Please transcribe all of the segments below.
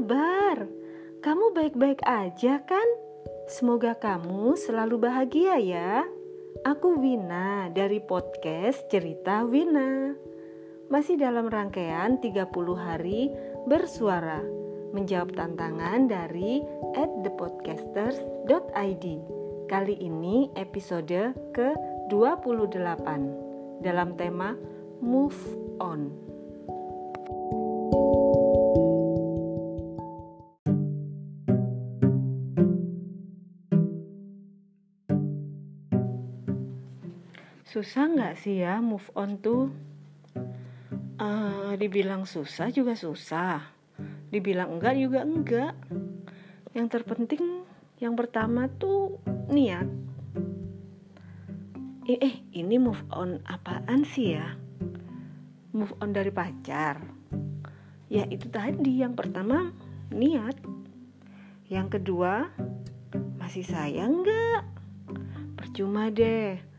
kabar? Kamu baik-baik aja kan? Semoga kamu selalu bahagia ya. Aku Wina dari podcast Cerita Wina. Masih dalam rangkaian 30 hari bersuara menjawab tantangan dari at thepodcasters.id. Kali ini episode ke-28 dalam tema Move On. Susah nggak sih ya move on tuh? Uh, dibilang susah juga susah, dibilang enggak juga enggak. Yang terpenting yang pertama tuh niat. Eh, eh ini move on apaan sih ya? Move on dari pacar. Ya itu tadi yang pertama niat. Yang kedua masih sayang enggak? Percuma deh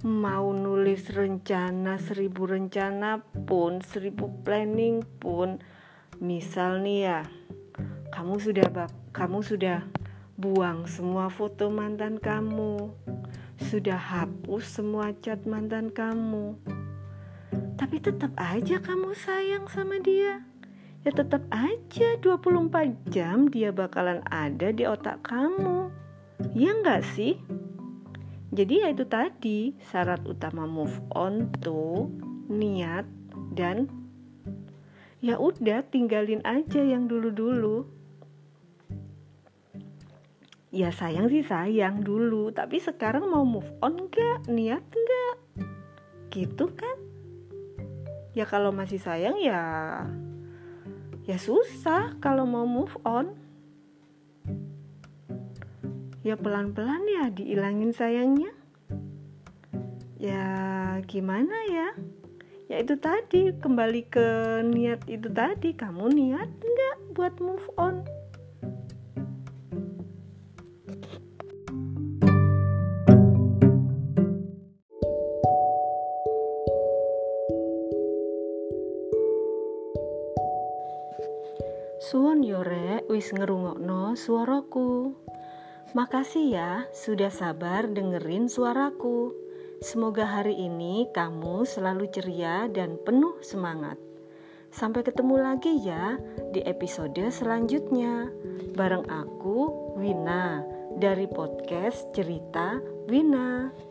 mau nulis rencana seribu rencana pun seribu planning pun. Misal nih ya kamu sudah kamu sudah buang semua foto mantan kamu. Sudah hapus semua chat mantan kamu. Tapi tetap aja kamu sayang sama dia. Ya tetap aja 24 jam dia bakalan ada di otak kamu. Ya enggak sih jadi ya itu tadi syarat utama move on tuh niat dan ya udah tinggalin aja yang dulu-dulu. Ya sayang sih sayang dulu, tapi sekarang mau move on gak? Niat gak? Gitu kan? Ya kalau masih sayang ya ya susah kalau mau move on ya pelan-pelan ya diilangin sayangnya. Ya gimana ya? Ya itu tadi kembali ke niat itu tadi. Kamu niat nggak buat move on? Suwon yore wis ngerungokno suaraku. Makasih ya sudah sabar dengerin suaraku. Semoga hari ini kamu selalu ceria dan penuh semangat. Sampai ketemu lagi ya di episode selanjutnya. Bareng aku, Wina, dari podcast Cerita Wina.